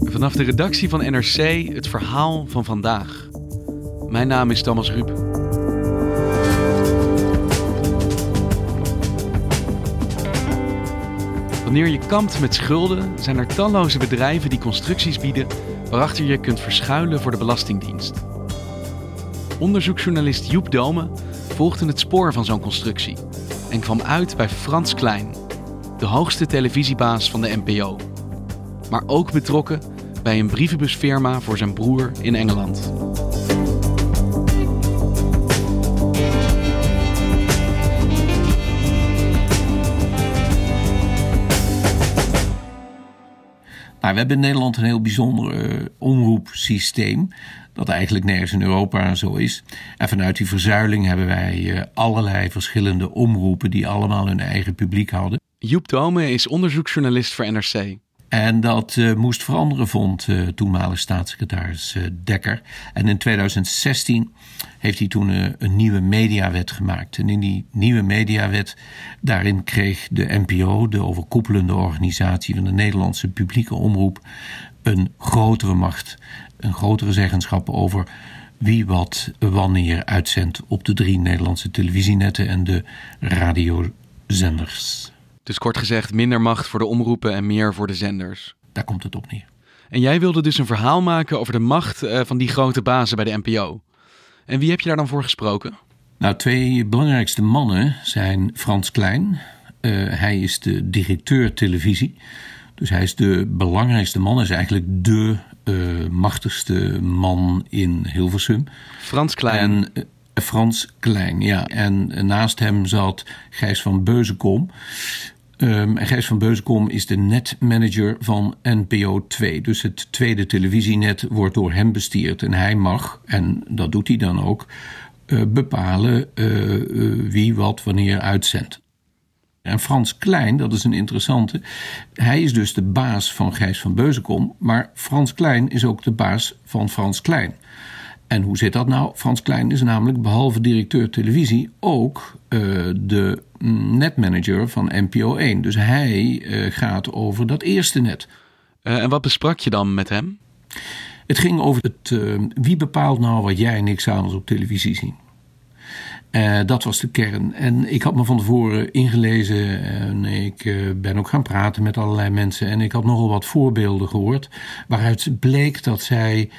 Vanaf de redactie van NRC het verhaal van vandaag. Mijn naam is Thomas Ruip. Wanneer je kampt met schulden, zijn er talloze bedrijven die constructies bieden waarachter je kunt verschuilen voor de Belastingdienst. Onderzoeksjournalist Joep Dome volgde het spoor van zo'n constructie en kwam uit bij Frans Klein, de hoogste televisiebaas van de NPO. Maar ook betrokken bij een brievenbusfirma voor zijn broer in Engeland. Nou, we hebben in Nederland een heel bijzonder uh, omroepsysteem. Dat eigenlijk nergens in Europa zo is. En vanuit die verzuiling hebben wij uh, allerlei verschillende omroepen die allemaal hun eigen publiek hadden. Joep Dome is onderzoeksjournalist voor NRC. En dat uh, moest veranderen, vond uh, toenmalig staatssecretaris uh, Dekker. En in 2016 heeft hij toen een nieuwe mediawet gemaakt. En in die nieuwe mediawet, daarin kreeg de NPO, de overkoepelende organisatie van de Nederlandse publieke omroep, een grotere macht, een grotere zeggenschap over wie wat wanneer uitzendt op de drie Nederlandse televisienetten en de radiozenders. Dus kort gezegd, minder macht voor de omroepen en meer voor de zenders. Daar komt het op neer. En jij wilde dus een verhaal maken over de macht uh, van die grote bazen bij de NPO. En wie heb je daar dan voor gesproken? Nou, twee belangrijkste mannen zijn Frans Klein. Uh, hij is de directeur televisie. Dus hij is de belangrijkste man, is eigenlijk de uh, machtigste man in Hilversum. Frans Klein. En, Frans Klein, ja. En naast hem zat Gijs van Beuzenkom. Um, Gijs van Beuzenkom is de netmanager van NPO 2. Dus het tweede televisienet wordt door hem bestierd. En hij mag, en dat doet hij dan ook, uh, bepalen uh, uh, wie wat wanneer uitzendt. En Frans Klein, dat is een interessante. Hij is dus de baas van Gijs van Beuzenkom. Maar Frans Klein is ook de baas van Frans Klein. En hoe zit dat nou? Frans Klein is namelijk behalve directeur televisie ook uh, de netmanager van NPO 1. Dus hij uh, gaat over dat eerste net. Uh, en wat besprak je dan met hem? Het ging over het wie bepaalt nou wat jij en ik s'avonds op televisie zien. Dat was de kern. En ik had me van tevoren ingelezen en ik ben ook gaan praten met allerlei mensen. En ik had nogal wat voorbeelden gehoord waaruit bleek dat zij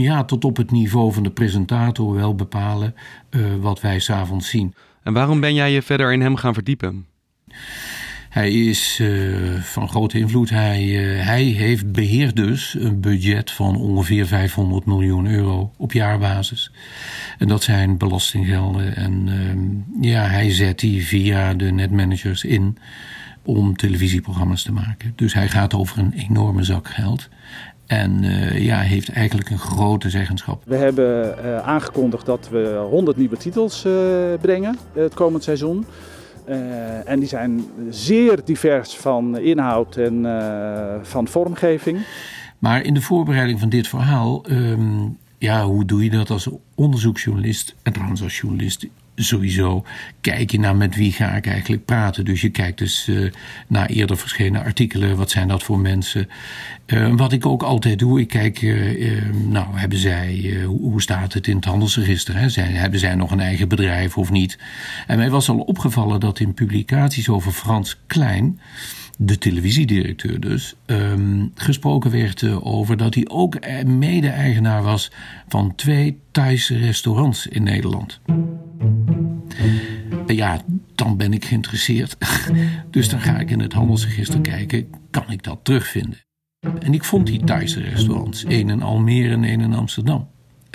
ja, tot op het niveau van de presentator wel bepalen uh, wat wij s'avonds zien. En waarom ben jij je verder in hem gaan verdiepen? Hij is uh, van grote invloed. Hij, uh, hij heeft beheert dus een budget van ongeveer 500 miljoen euro op jaarbasis. En dat zijn belastinggelden. En uh, ja, hij zet die via de netmanagers in om televisieprogramma's te maken. Dus hij gaat over een enorme zak geld. En uh, ja, heeft eigenlijk een grote zeggenschap. We hebben uh, aangekondigd dat we 100 nieuwe titels uh, brengen het komend seizoen. en die zijn zeer divers van inhoud en van vormgeving. Maar in de voorbereiding van dit verhaal, um, ja, hoe doe je dat als onderzoeksjournalist en trouwens als journalist sowieso kijk je naar met wie ga ik eigenlijk praten. Dus je kijkt dus uh, naar eerder verschenen artikelen. Wat zijn dat voor mensen? Uh, wat ik ook altijd doe, ik kijk, uh, nou hebben zij, hoe staat het in het handelsregister? Hè? Hebben zij nog een eigen bedrijf of niet? En mij was al opgevallen dat in publicaties over Frans Klein de televisiedirecteur dus, ehm, gesproken werd eh, over dat hij ook eh, mede-eigenaar was van twee Thaise restaurants in Nederland. Ja, dan ben ik geïnteresseerd. Dus dan ga ik in het handelsregister kijken, kan ik dat terugvinden? En ik vond die Thaise restaurants, één in Almere en één in Amsterdam.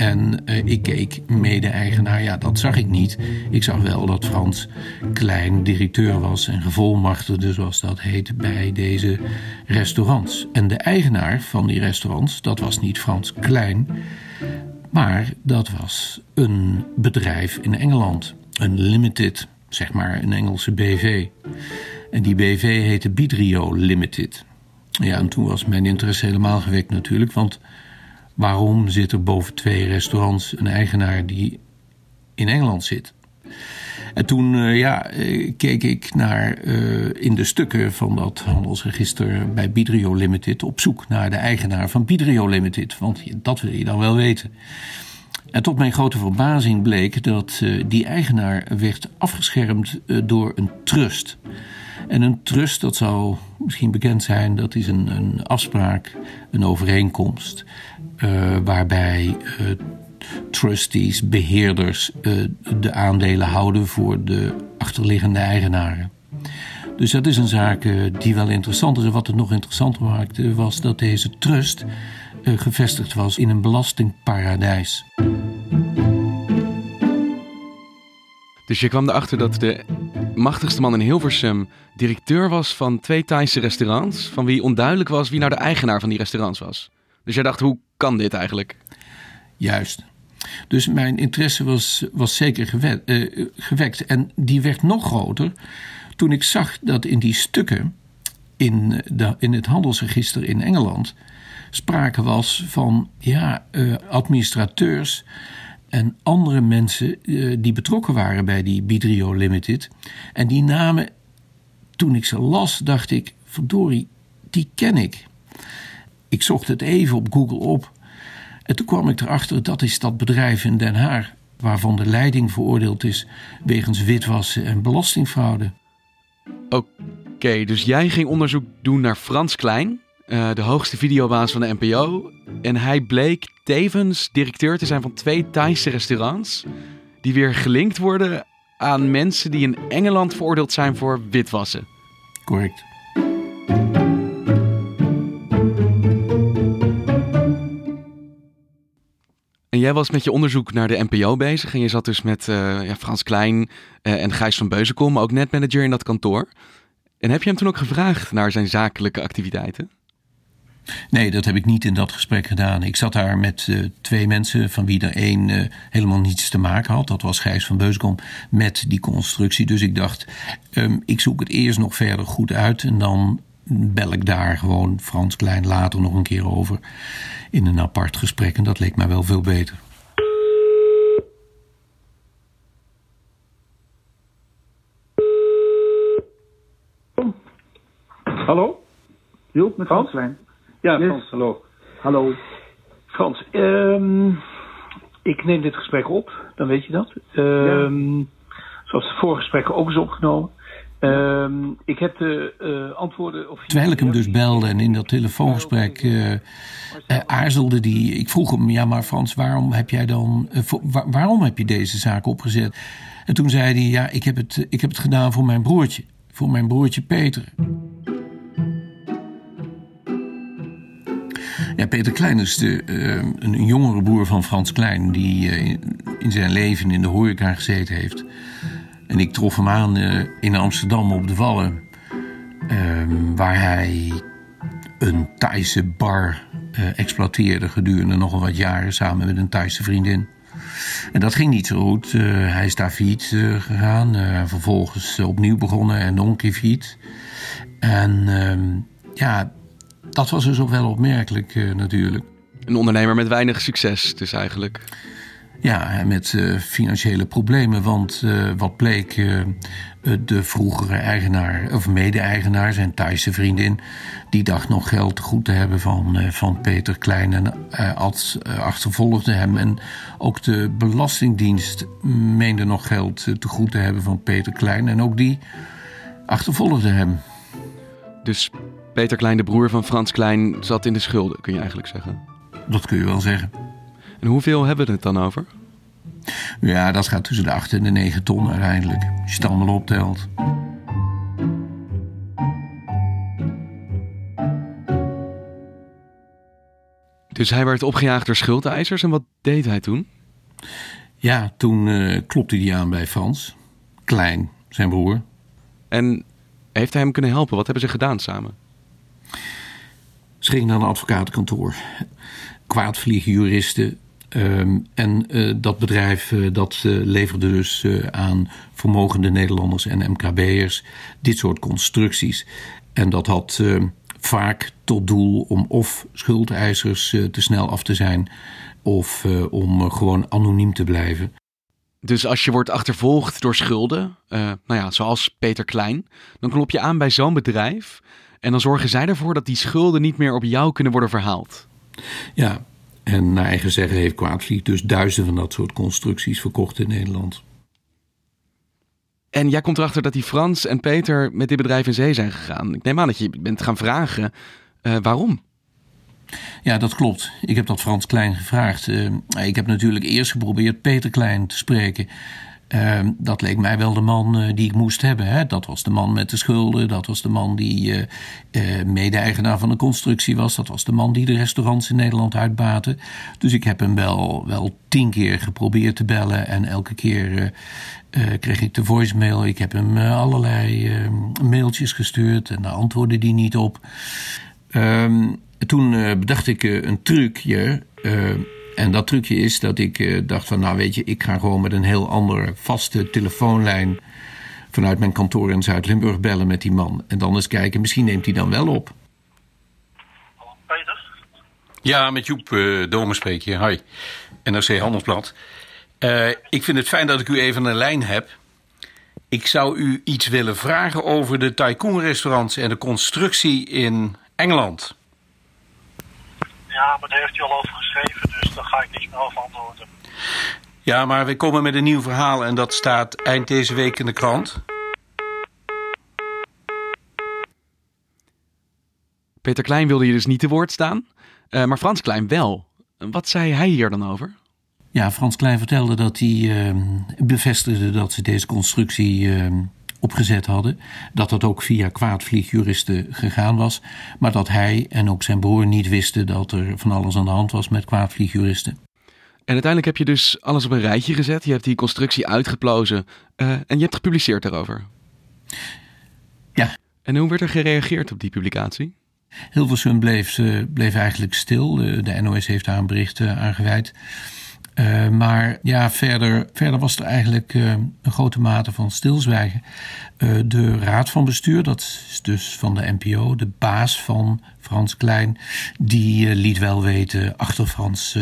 En uh, ik keek mede-eigenaar, ja, dat zag ik niet. Ik zag wel dat Frans Klein directeur was en gevolmachtigde, zoals dat heet, bij deze restaurants. En de eigenaar van die restaurants, dat was niet Frans Klein, maar dat was een bedrijf in Engeland. Een limited, zeg maar, een Engelse BV. En die BV heette Bidrio Limited. Ja, en toen was mijn interesse helemaal gewekt natuurlijk, want waarom zit er boven twee restaurants een eigenaar die in Engeland zit? En toen uh, ja, eh, keek ik naar uh, in de stukken van dat handelsregister bij Bidrio Limited op zoek naar de eigenaar van Bidrio Limited. Want dat wil je dan wel weten. En tot mijn grote verbazing bleek dat die eigenaar werd afgeschermd door een trust. En een trust, dat zou misschien bekend zijn, dat is een, een afspraak, een overeenkomst, uh, waarbij uh, trustees, beheerders, uh, de aandelen houden voor de achterliggende eigenaren. Dus dat is een zaak die wel interessant is. En wat het nog interessanter maakte, was dat deze trust gevestigd was in een belastingparadijs. Dus je kwam erachter dat de machtigste man in Hilversum directeur was van twee Thaise restaurants, van wie onduidelijk was wie nou de eigenaar van die restaurants was. Dus jij dacht, hoe kan dit eigenlijk? Juist. Dus mijn interesse was, was zeker gewet, uh, gewekt. En die werd nog groter toen ik zag dat in die stukken in, de, in het handelsregister in Engeland sprake was van ja, uh, administrateurs en andere mensen die betrokken waren bij die Bidrio Limited. En die namen, toen ik ze las, dacht ik: verdorie, die ken ik. Ik zocht het even op Google op. En toen kwam ik erachter dat is dat bedrijf in Den Haag, waarvan de leiding veroordeeld is wegens witwassen en belastingfraude. Oké, okay, dus jij ging onderzoek doen naar Frans Klein, uh, de hoogste videobaas van de NPO. En hij bleek tevens directeur te zijn van twee Thaise restaurants. Die weer gelinkt worden aan mensen die in Engeland veroordeeld zijn voor witwassen. Correct. En jij was met je onderzoek naar de NPO bezig. En je zat dus met uh, ja, Frans Klein uh, en Gijs van Beuzenkom, maar ook netmanager in dat kantoor. En heb je hem toen ook gevraagd naar zijn zakelijke activiteiten? Nee, dat heb ik niet in dat gesprek gedaan. Ik zat daar met uh, twee mensen, van wie er één helemaal niets te maken had. Dat was Gijs van Beuskom met die constructie. Dus ik dacht, um, ik zoek het eerst nog verder goed uit. En dan bel ik daar gewoon Frans Klein later nog een keer over. In een apart gesprek. En dat leek mij wel veel beter. Hallo? Joep, met Frans Klein. Ja, yes. Frans, hallo. Hallo. Frans, um, ik neem dit gesprek op, dan weet je dat. Um, ja. Zoals de vorige gesprekken ook is opgenomen. Um, ik heb de uh, antwoorden. Of Terwijl ik hem dus belde en in dat telefoongesprek uh, uh, aarzelde die. Ik vroeg hem: Ja, maar Frans, waarom heb jij dan. Waar, waarom heb je deze zaak opgezet? En toen zei hij: Ja, ik heb het, ik heb het gedaan voor mijn broertje. Voor mijn broertje Peter. Ja, Peter Klein is de, een jongere broer van Frans Klein... die in zijn leven in de horeca gezeten heeft. En ik trof hem aan uh, in Amsterdam op de Wallen... Ehm, waar hij een Thaise bar exploiteerde gedurende nogal wat jaren... samen met een Thaise vriendin. En dat ging niet zo goed. hij is daar failliet gegaan. vervolgens opnieuw begonnen en nog een keer failliet. En ehm, ja dat was dus ook wel opmerkelijk natuurlijk. Een ondernemer met weinig succes dus eigenlijk. Ja, met uh, financiële problemen. Want uh, wat bleek, de vroegere eigenaar of mede-eigenaar, zijn Thaise vriendin... die dacht nog geld goed te hebben van, van Peter Klein en als, achtervolgde hem. En ook de Belastingdienst meende nog geld te goed te hebben van Peter Klein. En ook die achtervolgde hem. Dus Peter Klein, de broer van Frans Klein, zat in de schulden, kun je eigenlijk zeggen. Dat kun je wel zeggen. En hoeveel hebben we het dan over? Ja, dat gaat tussen de 8 en de 9 ton uiteindelijk. Als je het allemaal optelt. Dus hij werd opgejaagd door schuldeisers en wat deed hij toen? Ja, toen uh, klopte hij aan bij Frans. Klein, zijn broer. En heeft hij hem kunnen helpen? Wat hebben ze gedaan samen? Ze gingen naar een advocatenkantoor. Kwaadvliegen juristen. Um, en uh, dat bedrijf uh, dat uh, leverde dus aan vermogende Nederlanders en MKB'ers dit soort constructies. En dat had ehm, vaak tot doel om of schuldeisers te snel af te zijn of om gewoon anoniem te blijven. Dus als je wordt achtervolgd door schulden, nou ja, zoals Peter Klein, dan klop je aan bij zo'n bedrijf en dan zorgen zij ervoor dat die schulden niet meer op jou kunnen worden verhaald. Ja, en naar eigen zeggen heeft Kwaadvlieg dus duizenden van dat soort constructies verkocht in Nederland. En jij komt erachter dat die Frans en Peter met dit bedrijf in zee zijn gegaan. Ik neem aan dat je bent gaan vragen uh, waarom. Ja, dat klopt. Ik heb dat Frans Klein gevraagd. Uh, ik heb natuurlijk eerst geprobeerd Peter Klein te spreken. Uh, dat leek mij wel de man uh, die ik moest hebben. Hè? Dat was de man met de schulden. Dat was de man die uh, mede-eigenaar van de constructie was. Dat was de man die de restaurants in Nederland uitbaten. Dus ik heb hem wel, wel tien keer geprobeerd te bellen. En elke keer kreeg ik de voicemail. Ik heb hem allerlei mailtjes gestuurd. En daar antwoordde hij niet op. Um, toen bedacht ik een trucje. En dat trucje is dat ik uh, dacht van, nou weet je, ik ga gewoon met een heel andere vaste telefoonlijn vanuit mijn kantoor in Zuid-Limburg bellen met die man. En dan eens kijken, misschien neemt hij dan wel op. Hallo, Peter? Ja, met Joep uh, Domen spreek je. Hi, NRC Handelsblad. Uh, ik vind het fijn dat ik u even een lijn heb. Ik zou u iets willen vragen over de Tycoon-restaurants en de constructie in Engeland. Ja, maar daar heeft u al over geschreven, dus daar ga ik niet meer over antwoorden. Ja, maar we komen met een nieuw verhaal en dat staat eind deze week in de krant. Peter Klein wilde je dus niet te woord staan, uh, maar Frans Klein wel. Wat zei hij hier dan over? Ja, Frans Klein vertelde dat hij uh, bevestigde dat ze deze constructie uh, opgezet hadden. Dat dat ook via kwaadvliegjuristen gegaan was. Maar dat hij en ook zijn broer niet wisten dat er van alles aan de hand was met kwaadvliegjuristen. En uiteindelijk heb je dus alles op een rijtje gezet. Je hebt die constructie uitgeplozen uh, en je hebt gepubliceerd daarover. Ja. En hoe werd er gereageerd op die publicatie? Hilversum bleef, uh, bleef eigenlijk stil. De NOS heeft daar een bericht uh, aan gewijd. Uh, maar ja, verder, verder was er eigenlijk uh, een grote mate van stilzwijgen. Uh, de raad van bestuur, dat is dus van de NPO, de baas van Frans Klein, die liet wel weten achter Frans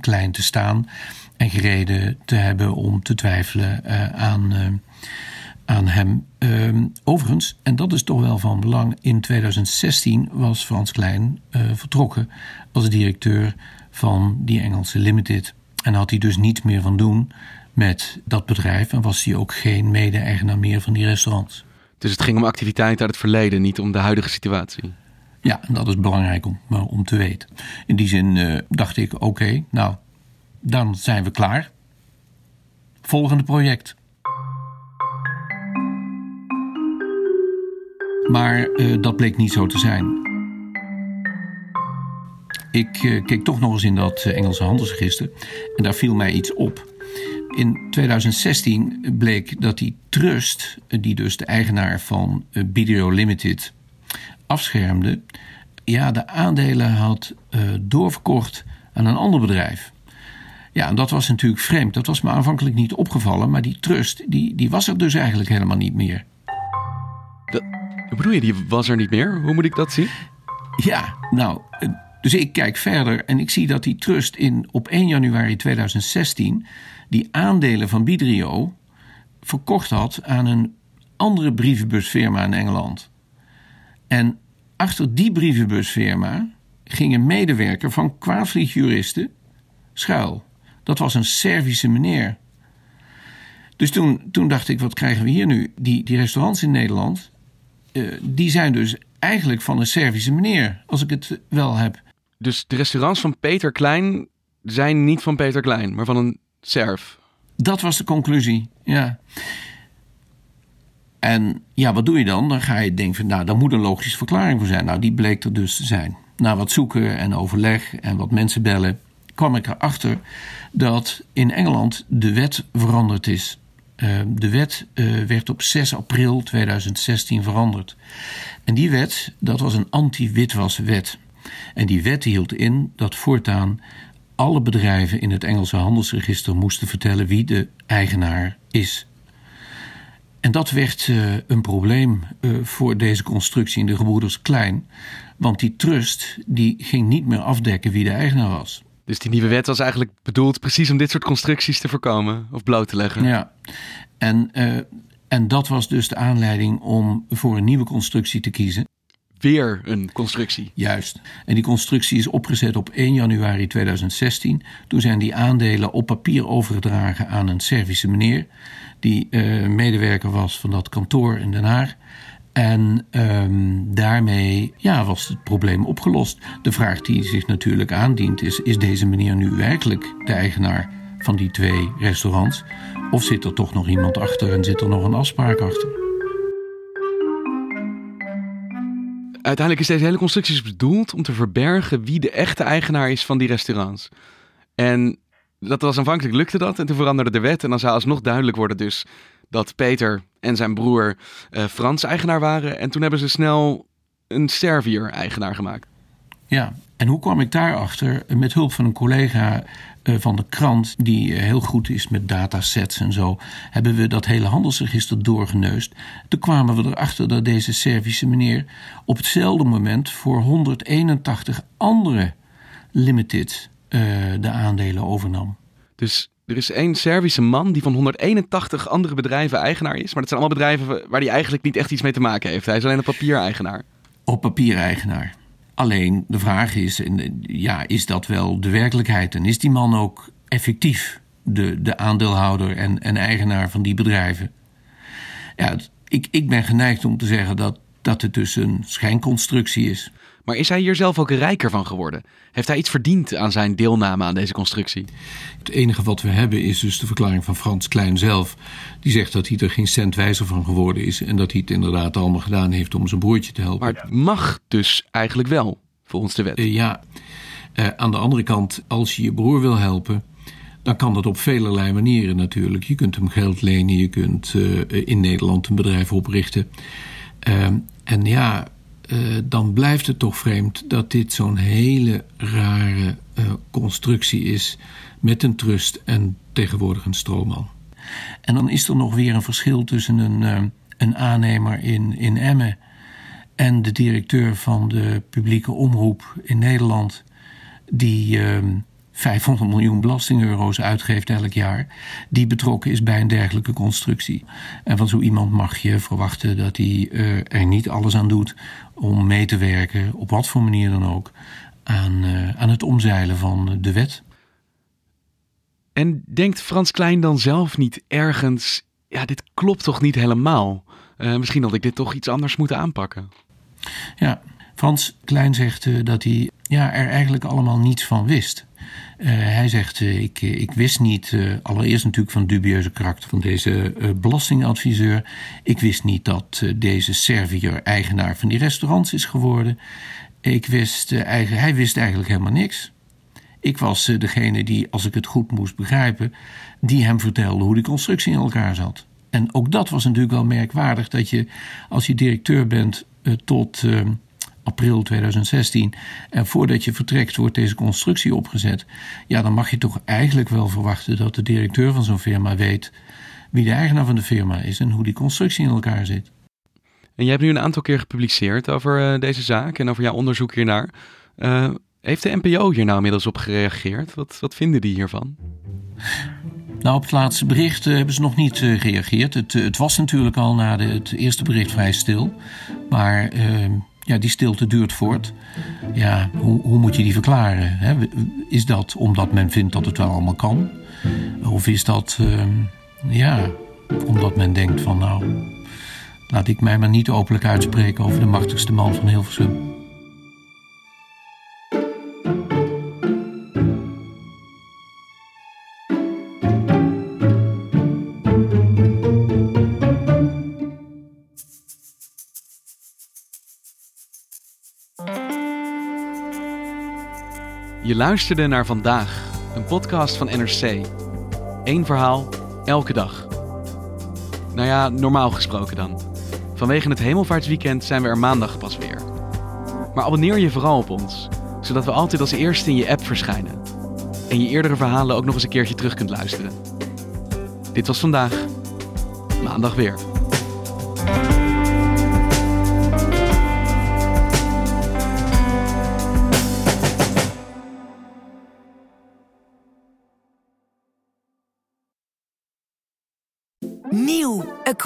Klein te staan en gereden te hebben om te twijfelen aan, aan hem. Ehm, overigens, en dat is toch wel van belang, in 2016 was Frans Klein vertrokken als directeur van die Engelse Limited. En had hij dus niets meer van doen met dat bedrijf en was hij ook geen mede-eigenaar meer van die restaurants. Dus het ging om activiteiten uit het verleden, niet om de huidige situatie? Ja, en dat is belangrijk om, om te weten. In die zin uh, dacht ik, oké, okay, nou, dan zijn we klaar. Volgende project. Maar uh, dat bleek niet zo te zijn. Ik uh, keek toch nog eens in dat uh, Engelse handelsregister en daar viel mij iets op. In 2016 bleek dat die trust, die dus de eigenaar van Video Limited afschermde, ja, de aandelen had doorverkocht aan een ander bedrijf. Ja, en dat was natuurlijk vreemd. Dat was me aanvankelijk niet opgevallen, maar die trust, die, die was er dus eigenlijk helemaal niet meer. Dat, bedoel je, die was er niet meer? Hoe moet ik dat zien? Ja, nou, dus ik kijk verder en ik zie dat die trust in, op 1 januari 2016 die aandelen van Bidrio verkocht had aan een andere brievenbusfirma in Engeland. En achter die brievenbusfirma ging een medewerker van kwaadvliegjuristen schuil. Dat was een Servische meneer. Dus toen, toen dacht ik, wat krijgen we hier nu? Die, die restaurants in Nederland, uh, die zijn dus eigenlijk van een Servische meneer, als ik het wel heb. Dus de restaurants van Peter Klein zijn niet van Peter Klein, maar van een Serf. Dat was de conclusie, ja. En ja, wat doe je dan? Dan ga je denken van, nou, daar moet een logische verklaring voor zijn. Nou, die bleek er dus te zijn. Na wat zoeken en overleg en wat mensen bellen, kwam ik erachter dat in Engeland de wet veranderd is. Uh, de wet uh, werd op 6 april 2016 veranderd. En die wet, dat was een anti-witwaswet. En die wet hield in dat voortaan alle bedrijven in het Engelse handelsregister moesten vertellen wie de eigenaar is. En dat werd uh, een probleem uh, voor deze constructie in de gebroeders Klein. Want die trust die ging niet meer afdekken wie de eigenaar was. Dus die nieuwe wet was eigenlijk bedoeld precies om dit soort constructies te voorkomen of bloot te leggen. Ja, en, uh, en dat was dus de aanleiding om voor een nieuwe constructie te kiezen. Weer een constructie. Juist. En die constructie is opgezet op 1 januari 2016. Toen zijn die aandelen op papier overgedragen aan een Servische meneer. Die uh, medewerker was van dat kantoor in Den Haag. En um, daarmee ja, was het probleem opgelost. De vraag die zich natuurlijk aandient is: is deze meneer nu werkelijk de eigenaar van die twee restaurants? Of zit er toch nog iemand achter en zit er nog een afspraak achter? Uiteindelijk is deze hele constructie dus bedoeld om te verbergen wie de echte eigenaar is van die restaurants. En dat was aanvankelijk lukte dat en toen veranderde de wet en dan zou alsnog duidelijk worden dus dat Peter en zijn broer uh, Frans eigenaar waren. En toen hebben ze snel een Servier eigenaar gemaakt. Ja, en hoe kwam ik daarachter? Met hulp van een collega uh, van de krant, die uh, heel goed is met datasets en zo, hebben we dat hele handelsregister doorgeneust. Toen kwamen we erachter dat deze Servische meneer op hetzelfde moment voor 181 andere limited de aandelen overnam. Dus er is één Servische man die van 181 andere bedrijven eigenaar is. Maar dat zijn allemaal bedrijven waar hij eigenlijk niet echt iets mee te maken heeft. Hij is alleen een papiereigenaar. Op papiereigenaar. Alleen de vraag is, ja, is dat wel de werkelijkheid? En is die man ook effectief de, de aandeelhouder en, en eigenaar van die bedrijven? Ja, ik, ik ben geneigd om te zeggen dat, dat het dus een schijnconstructie is. Maar is hij hier zelf ook rijker van geworden? Heeft hij iets verdiend aan zijn deelname aan deze constructie? Het enige wat we hebben is dus de verklaring van Frans Klein zelf. Die zegt dat hij er geen cent wijzer van geworden is. En dat hij het inderdaad allemaal gedaan heeft om zijn broertje te helpen. Maar het mag dus eigenlijk wel, volgens de wet. Uh, ja, uh, aan de andere kant, als je je broer wil helpen dan kan dat op velelei manieren natuurlijk. Je kunt hem geld lenen, je kunt uh, in Nederland een bedrijf oprichten. Uh, en ja, uh, dan blijft het toch vreemd dat dit zo'n hele rare uh, constructie is met een trust en tegenwoordig een stroomman. En dan is er nog weer een verschil tussen een, uh, een aannemer in, in Emmen en de directeur van de publieke omroep in Nederland, die 500 miljoen belastingeuro's uitgeeft elk jaar, die betrokken is bij een dergelijke constructie. En van zo iemand mag je verwachten dat hij uh, er niet alles aan doet om mee te werken, op wat voor manier dan ook, aan, uh, aan het omzeilen van de wet. En denkt Frans Klein dan zelf niet ergens, ja, dit klopt toch niet helemaal? Uh, misschien had ik dit toch iets anders moeten aanpakken. Ja, Frans Klein zegt dat hij ja, er eigenlijk allemaal niets van wist. Uh, hij zegt, uh, ik, ik wist niet, allereerst natuurlijk van dubieuze karakter van deze belastingadviseur. Ik wist niet dat deze Servier eigenaar van die restaurants is geworden. Ik wist, hij wist eigenlijk helemaal niks. Ik was degene die, als ik het goed moest begrijpen, die hem vertelde hoe die constructie in elkaar zat. En ook dat was natuurlijk wel merkwaardig, dat je als je directeur bent tot april 2016. En voordat je vertrekt wordt deze constructie opgezet. Ja, dan mag je toch eigenlijk wel verwachten dat de directeur van zo'n firma weet wie de eigenaar van de firma is en hoe die constructie in elkaar zit. En je hebt nu een aantal keer gepubliceerd over uh, deze zaak en over jouw onderzoek hiernaar. Uh, heeft de NPO hier nou inmiddels op gereageerd? Wat, wat vinden die hiervan? Nou, op het laatste bericht uh, hebben ze nog niet uh, gereageerd. Het, het, was natuurlijk al na de, het eerste bericht vrij stil. Maar ehm, ja, die stilte duurt voort. Ja, hoe, hoe moet je die verklaren? Hè? Is dat omdat men vindt dat het wel allemaal kan? Of is dat, uh, ja, omdat men denkt van nou, Laat ik mij maar niet openlijk uitspreken over de machtigste man van Hilversum. Je luisterde naar vandaag, een podcast van NRC. Eén verhaal, elke dag. Nou ja, normaal gesproken dan. Vanwege het hemelvaartsweekend zijn we er maandag pas weer. Maar abonneer je vooral op ons, zodat we altijd als eerste in je app verschijnen. En je eerdere verhalen ook nog eens een keertje terug kunt luisteren. Dit was vandaag, maandag weer.